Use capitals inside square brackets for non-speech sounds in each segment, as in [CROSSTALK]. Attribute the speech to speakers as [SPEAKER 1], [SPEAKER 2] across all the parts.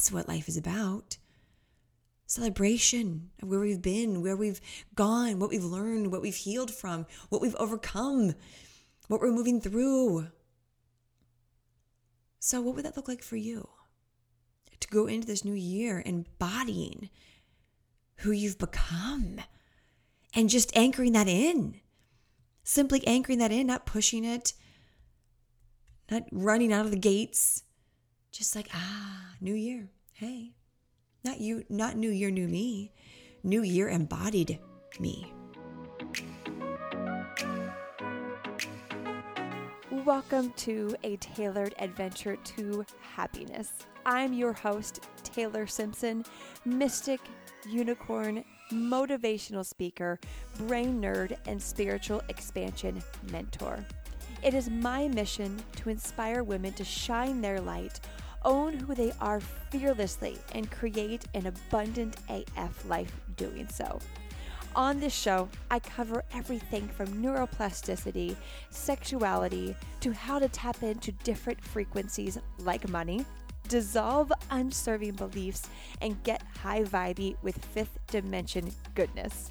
[SPEAKER 1] That's what life is about. Celebration of where we've been, where we've gone, what we've learned, what we've healed from, what we've overcome, what we're moving through. So, what would that look like for you? To go into this new year embodying who you've become and just anchoring that in. Simply anchoring that in, not pushing it, not running out of the gates. Just like, ah, new year. Hey, not you, not new year, new me. New year embodied me.
[SPEAKER 2] Welcome to a tailored adventure to happiness. I'm your host, Taylor Simpson, mystic, unicorn, motivational speaker, brain nerd, and spiritual expansion mentor. It is my mission to inspire women to shine their light, own who they are fearlessly, and create an abundant AF life doing so. On this show, I cover everything from neuroplasticity, sexuality, to how to tap into different frequencies like money, dissolve unserving beliefs, and get high vibey with fifth dimension goodness.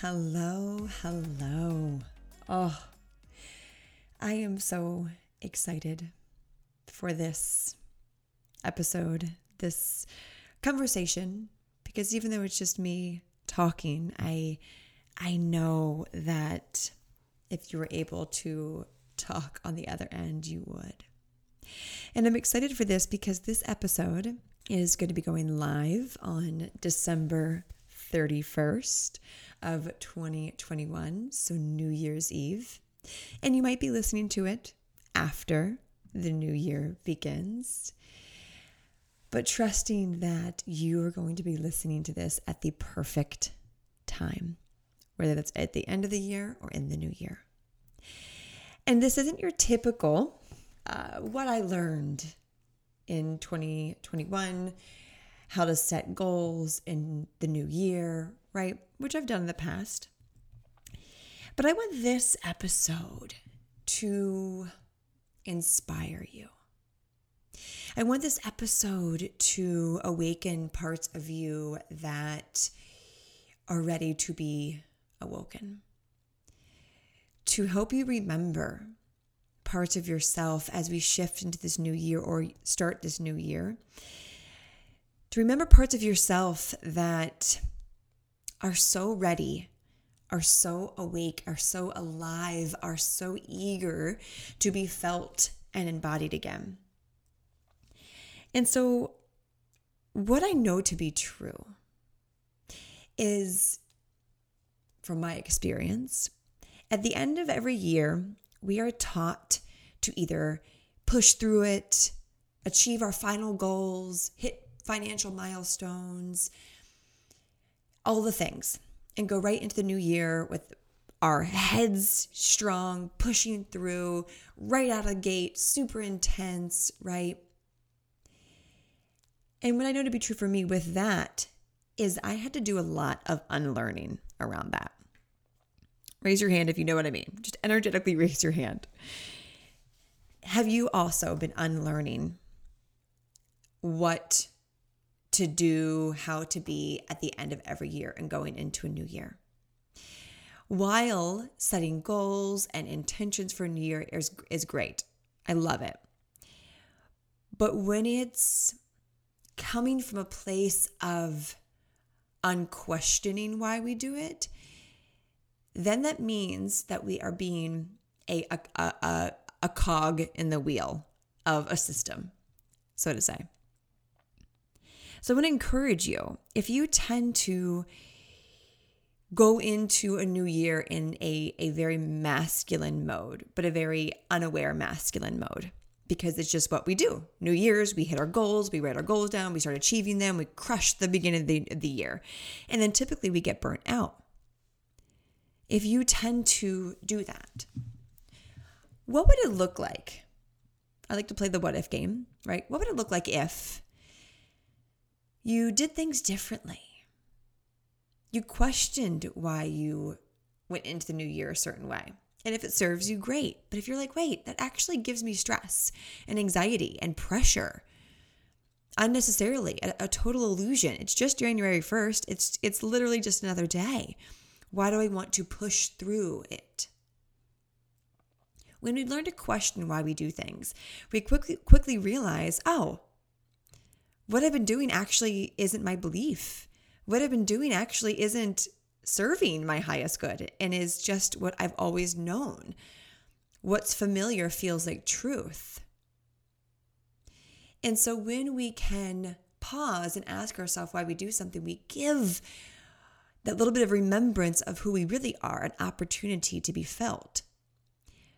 [SPEAKER 1] hello, hello. Oh, I am so excited for this episode, this conversation because even though it's just me talking, I I know that if you were able to talk on the other end, you would. And I'm excited for this because this episode is going to be going live on December 31st of 2021, so New Year's Eve. And you might be listening to it after the new year begins but trusting that you are going to be listening to this at the perfect time, whether that's at the end of the year or in the new year. And this isn't your typical uh, what I learned in 2021, how to set goals in the new year, right? Which I've done in the past. But I want this episode to inspire you I want this episode to awaken parts of you that are ready to be awoken, to help you remember parts of yourself as we shift into this new year or start this new year. To remember parts of yourself that are so ready, are so awake, are so alive, are so eager to be felt and embodied again. And so, what I know to be true is, from my experience, at the end of every year, we are taught to either push through it, achieve our final goals, hit financial milestones, all the things, and go right into the new year with our heads strong, pushing through right out of the gate, super intense, right? And what I know to be true for me with that is I had to do a lot of unlearning around that. Raise your hand if you know what I mean. Just energetically [LAUGHS] raise your hand. Have you also been unlearning what to do, how to be at the end of every year and going into a new year? While setting goals and intentions for a new year is, is great. I love it. But when it's coming from a place of unquestioning why we do it, then that means that we are being a, a, a, a cog in the wheel of a system, so to say. So I want to encourage you if you tend to go into a new year in a, a very masculine mode, but a very unaware masculine mode, because it's just what we do. New Year's, we hit our goals, we write our goals down, we start achieving them, we crush the beginning of the, of the year. And then typically we get burnt out. If you tend to do that, what would it look like? I like to play the what if game, right? What would it look like if you did things differently? You questioned why you went into the new year a certain way. And if it serves you, great. But if you're like, wait, that actually gives me stress and anxiety and pressure unnecessarily, a, a, total illusion. It's just January 1st. It's it's literally just another day. Why do I want to push through it? When we learn to question why we do things, we quickly quickly realize, oh, what I've been doing actually isn't my belief. What I've been doing actually isn't serving my highest good and is just what I've always known. What's familiar feels like truth. And so when we can pause and ask ourselves why we do something, we give that little bit of remembrance of who we really are an opportunity to be felt.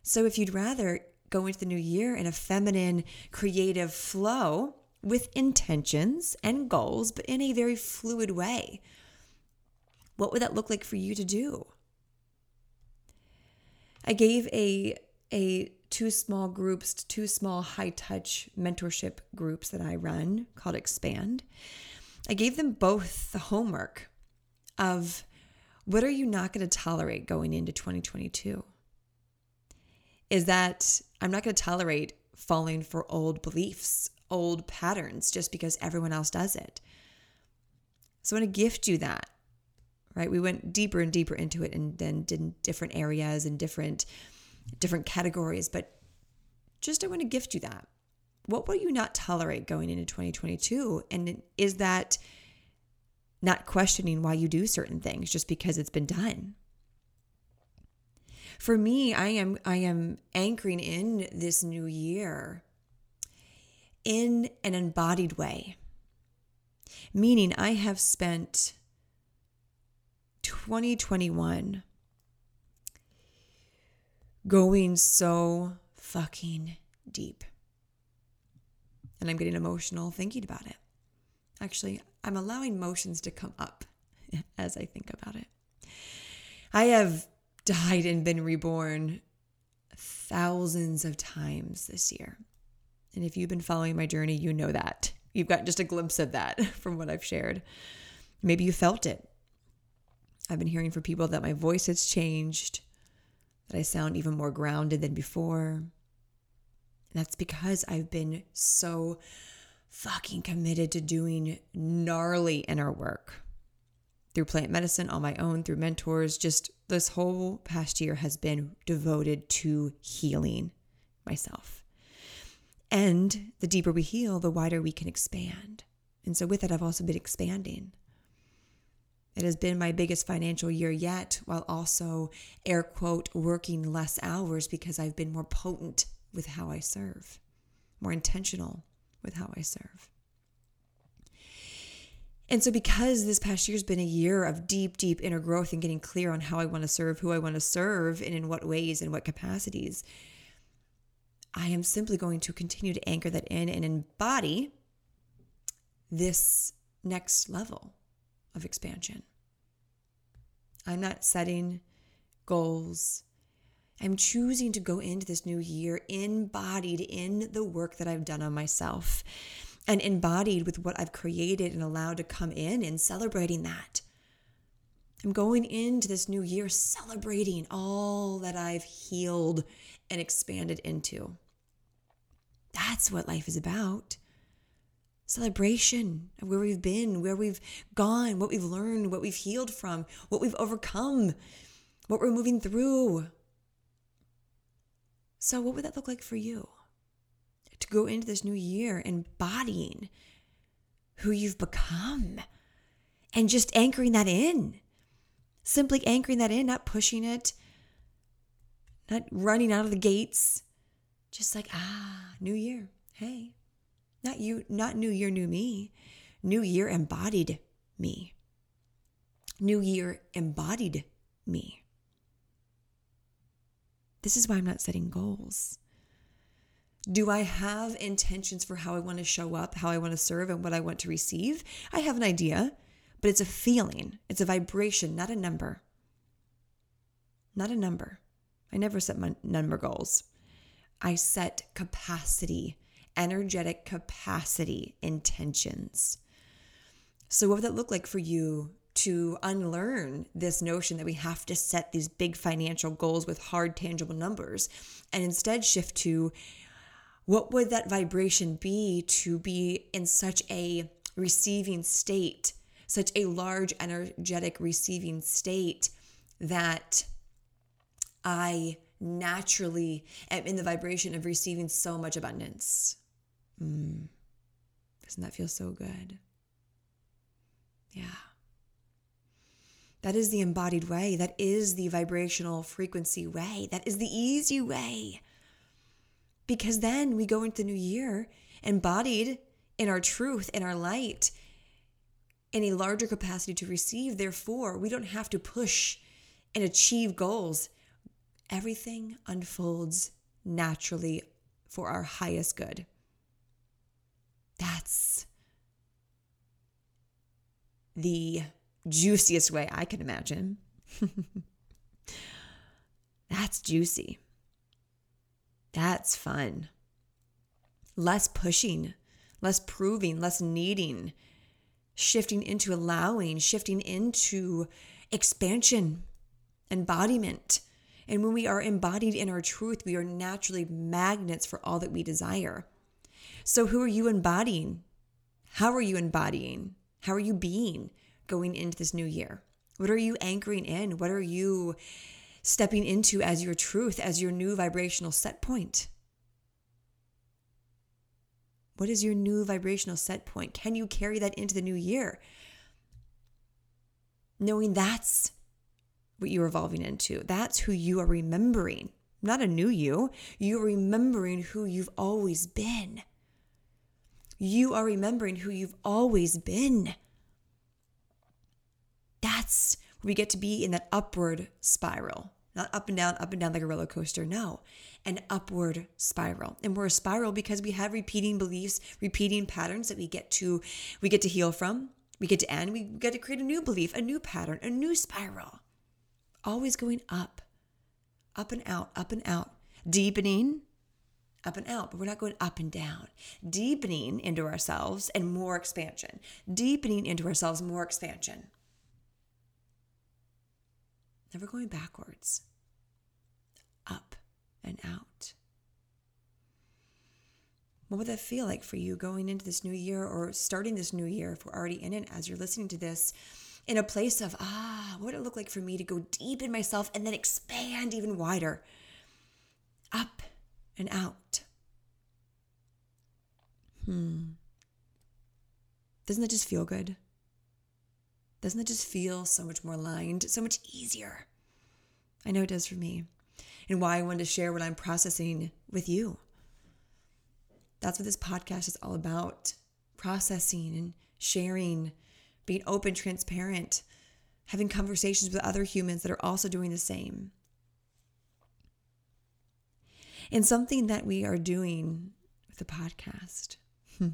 [SPEAKER 1] So if you'd rather go into the new year in a feminine, creative flow with intentions and goals, but in a very fluid way, what would that look like for you to do? I gave a a two small groups, two small high touch mentorship groups that I run called Expand. I gave them both the homework of what are you not going to tolerate going into 2022? Is that I'm not going to tolerate falling for old beliefs, old patterns just because everyone else does it. So I want to gift you that right? We went deeper and deeper into it and then did different areas and different different categories, but just I want to gift you that. What will you not tolerate going into 2022? And is that not questioning why you do certain things just because it's been done? For me, I am I am anchoring in this new year in an embodied way. Meaning I have spent 2021 going so fucking deep. And I'm getting emotional thinking about it. Actually, I'm allowing emotions to come up [LAUGHS] as I think about it. I have died and been reborn thousands of times this year. And if you've been following my journey, you know that. You've got just a glimpse of that [LAUGHS] from what I've shared. Maybe you felt it. I've been hearing from people that my voice has changed, that I sound even more grounded than before. And that's because I've been so fucking committed to doing gnarly inner work through plant medicine on my own, through mentors. Just this whole past year has been devoted to healing myself. And the deeper we heal, the wider we can expand. And so, with that, I've also been expanding. It has been my biggest financial year yet, while also, air quote, working less hours because I've been more potent with how I serve, more intentional with how I serve. And so, because this past year has been a year of deep, deep inner growth and getting clear on how I want to serve, who I want to serve, and in what ways and what capacities, I am simply going to continue to anchor that in and embody this next level of expansion. I'm not setting goals. I'm choosing to go into this new year embodied in the work that I've done on myself and embodied with what I've created and allowed to come in and celebrating that. I'm going into this new year celebrating all that I've healed and expanded into. That's what life is about celebration of where we've been, where we've gone, what we've learned, what we've healed from, what we've overcome, what we're moving through. So, what would that look like for you? To go into this new year embodying who you've become and just anchoring that in. Simply anchoring that in, not pushing it, not running out of the gates. Just like, ah, new year. Hey, not you, not new year, new me. New year embodied me. New year embodied me. This is why I'm not setting goals. Do I have intentions for how I want to show up, how I want to serve, and what I want to receive? I have an idea, but it's a feeling, it's a vibration, not a number. Not a number. I never set my number goals. I set capacity, energetic capacity intentions. So, what would that look like for you to unlearn this notion that we have to set these big financial goals with hard, tangible numbers and instead shift to what would that vibration be to be in such a receiving state, such a large, energetic receiving state that I naturally am in the vibration of receiving so much abundance? Mm. Doesn't that feel so good? Yeah. That is the embodied way. That is the vibrational frequency way. That is the easy way. Because then we go into the new year embodied in our truth, in our light, in a larger capacity to receive. Therefore, we don't have to push and achieve goals. Everything unfolds naturally for our highest good. That's the juiciest way I can imagine. [LAUGHS] That's juicy. That's fun. Less pushing, less proving, less needing, shifting into allowing, shifting into expansion, embodiment. And when we are embodied in our truth, we are naturally magnets for all that we desire. So, who are you embodying? How are you embodying? How are you being going into this new year? What are you anchoring in? What are you stepping into as your truth, as your new vibrational set point? What is your new vibrational set point? Can you carry that into the new year? Knowing that's what you're evolving into, that's who you are remembering, not a new you. You're remembering who you've always been. You are remembering who you've always been. That's where we get to be in that upward spiral, not up and down, up and down like a roller coaster. No, an upward spiral. And we're a spiral because we have repeating beliefs, repeating patterns that we get to we get to heal from. We get to end, we get to create a new belief, a new pattern, a new spiral. Always going up, up and out, up and out, deepening, up and out, but we're not going up and down. Deepening into ourselves and more expansion. Deepening into ourselves, more expansion. Never going backwards. Up and out. What would that feel like for you going into this new year or starting this new year if we're already in it as you're listening to this? In a place of, ah, what would it look like for me to go deep in myself and then expand even wider? Up and out. Hmm. Doesn't that just feel good? Doesn't that just feel so much more aligned, so much easier? I know it does for me. And why I wanted to share what I'm processing with you. That's what this podcast is all about processing and sharing, being open, transparent, having conversations with other humans that are also doing the same. And something that we are doing with the podcast, hmm,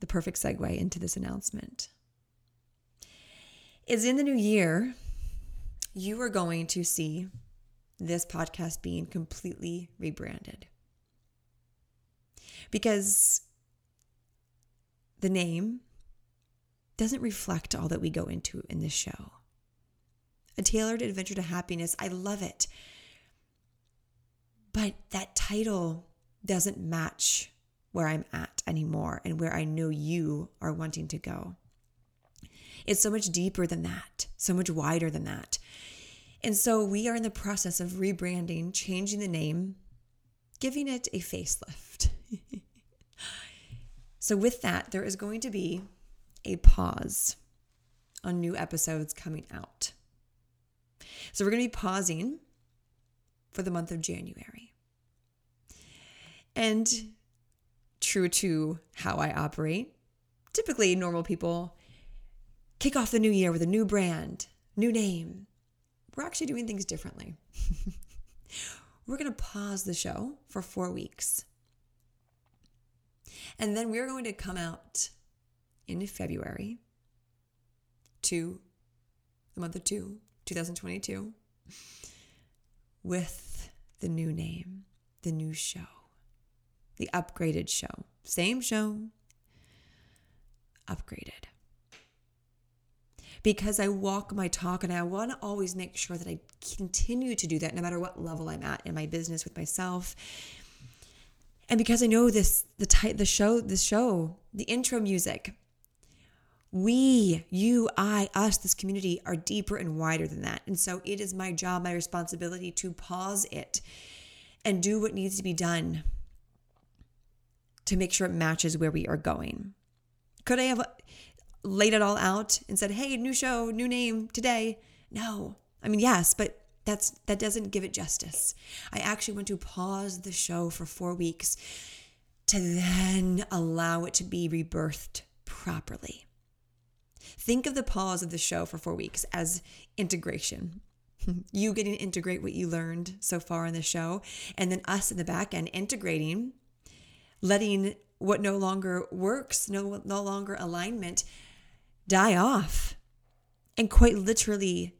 [SPEAKER 1] the perfect segue into this announcement, is in the new year, you are going to see this podcast being completely rebranded. Because the name doesn't reflect all that we go into in this show. A tailored adventure to happiness, I love it. But that title doesn't match where I'm at anymore and where I know you are wanting to go. It's so much deeper than that, so much wider than that. And so we are in the process of rebranding, changing the name, giving it a facelift. [LAUGHS] so, with that, there is going to be a pause on new episodes coming out. So, we're going to be pausing for the month of January. And true to how I operate, typically normal people kick off the new year with a new brand, new name. We're actually doing things differently. [LAUGHS] we're going to pause the show for four weeks. And then we're going to come out in February to the month of two, 2022, with the new name, the new show, the upgraded show. Same show, upgraded. Because I walk my talk and I want to always make sure that I continue to do that no matter what level I'm at in my business with myself. And because I know this the type the show the show, the intro music, we, you, I, us, this community are deeper and wider than that. And so it is my job, my responsibility to pause it and do what needs to be done to make sure it matches where we are going. Could I have laid it all out and said, "Hey, new show, new name today"? No. I mean, yes, but that's that doesn't give it justice. I actually want to pause the show for 4 weeks to then allow it to be rebirthed properly. Think of the pause of the show for 4 weeks as integration. [LAUGHS] you getting to integrate what you learned so far in the show and then us in the back end integrating letting what no longer works, no, no longer alignment, die off and quite literally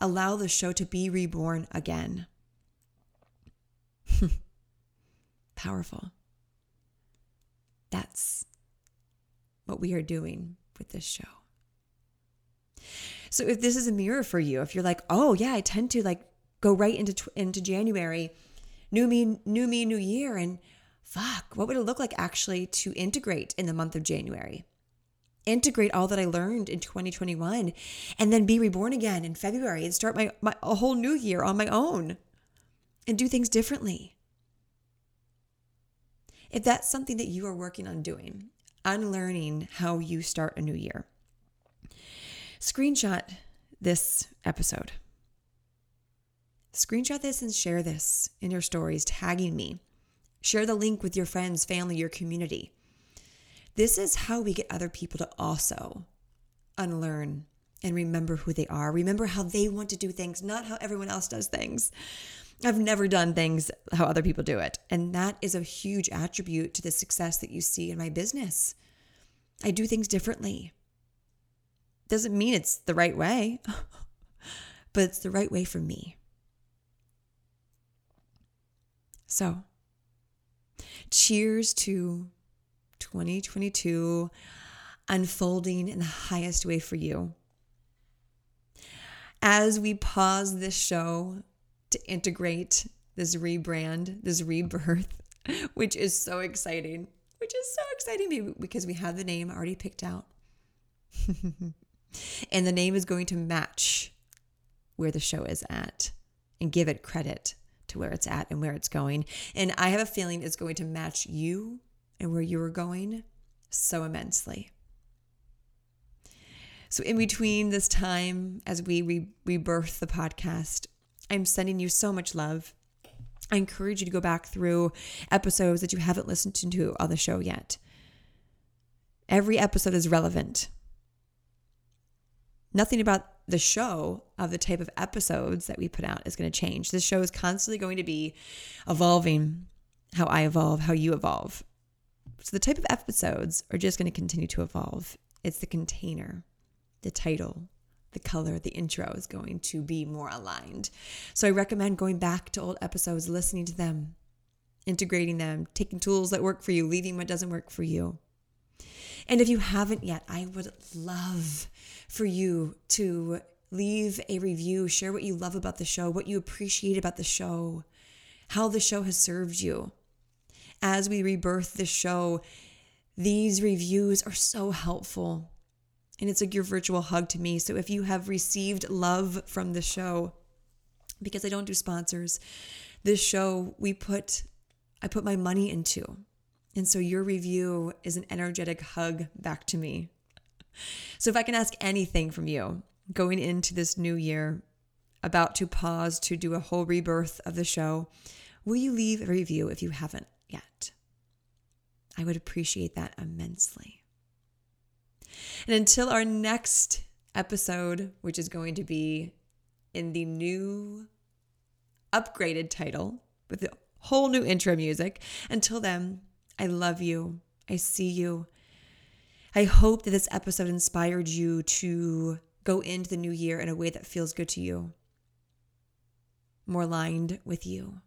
[SPEAKER 1] allow the show to be reborn again. [LAUGHS] Powerful. That's what we are doing with this show. So if this is a mirror for you, if you're like, "Oh, yeah, I tend to like go right into into January, new me, new me, new year and fuck, what would it look like actually to integrate in the month of January? Integrate all that I learned in 2021 and then be reborn again in February and start my, my a whole new year on my own and do things differently. If that's something that you are working on doing, unlearning how you start a new year, screenshot this episode. Screenshot this and share this in your stories, tagging me Share the link with your friends, family, your community. This is how we get other people to also unlearn and remember who they are. Remember how they want to do things, not how everyone else does things. I've never done things how other people do it. And that is a huge attribute to the success that you see in my business. I do things differently. Doesn't mean it's the right way, [LAUGHS] but it's the right way for me. So, Cheers to 2022 unfolding in the highest way for you. As we pause this show to integrate this rebrand, this rebirth, [LAUGHS] which is so exciting, which is so exciting because we have the name already picked out. [LAUGHS] and the name is going to match where the show is at and give it credit to where it's at and where it's going. And I have a feeling it's going to match you and where you are going so immensely. So, in between this time, as we re- rebirth the podcast, I'm sending you so much love. I encourage you to go back through episodes that you haven't listened to on the show yet. Every episode is relevant. Nothing about the show of the type of episodes that we put out is going to change. This show is constantly going to be evolving how I evolve, how you evolve. So the type of episodes are just going to continue to evolve. It's the container, the title, the color, the intro is going to be more aligned. So I recommend going back to old episodes, listening to them, integrating them, taking tools that work for you, leaving what doesn't work for you. And if you haven't yet, I would love for you to leave a review, share what you love about the show, what you appreciate about the show, how the show has served you. As we rebirth the show, these reviews are so helpful. And it's like your virtual hug to me. So if you have received love from the show, because I don't do sponsors, this show we put I put my money into. And so your review is an energetic hug back to me. So if I can ask anything from you going into this new year, about to pause to do a whole rebirth of the show, will you leave a review if you haven't yet? I would appreciate that immensely. And until our next episode, which is going to be in the new upgraded title, with a whole new intro music. Until then, I love you. I see you. I hope that this episode inspired you to go into the new year in a way that feels good to you, more aligned with you.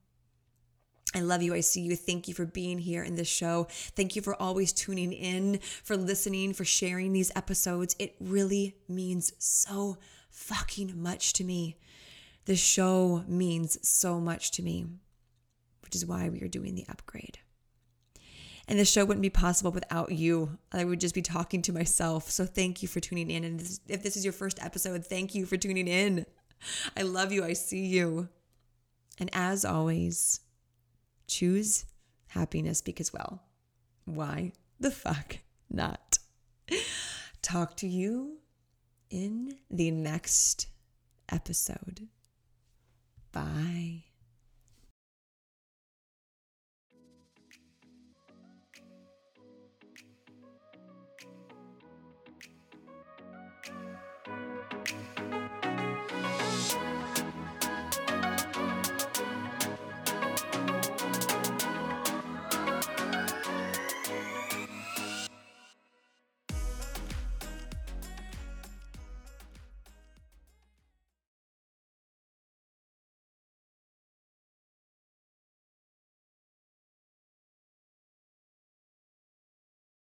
[SPEAKER 1] I love you. I see you. Thank you for being here in this show. Thank you for always tuning in, for listening, for sharing these episodes. It really means so fucking much to me. This show means so much to me, which is why we are doing the upgrade. And this show wouldn't be possible without you. I would just be talking to myself. So thank you for tuning in. And if this is your first episode, thank you for tuning in. I love you. I see you. And as always, choose happiness because, well, why the fuck not? Talk to you in the next episode. Bye.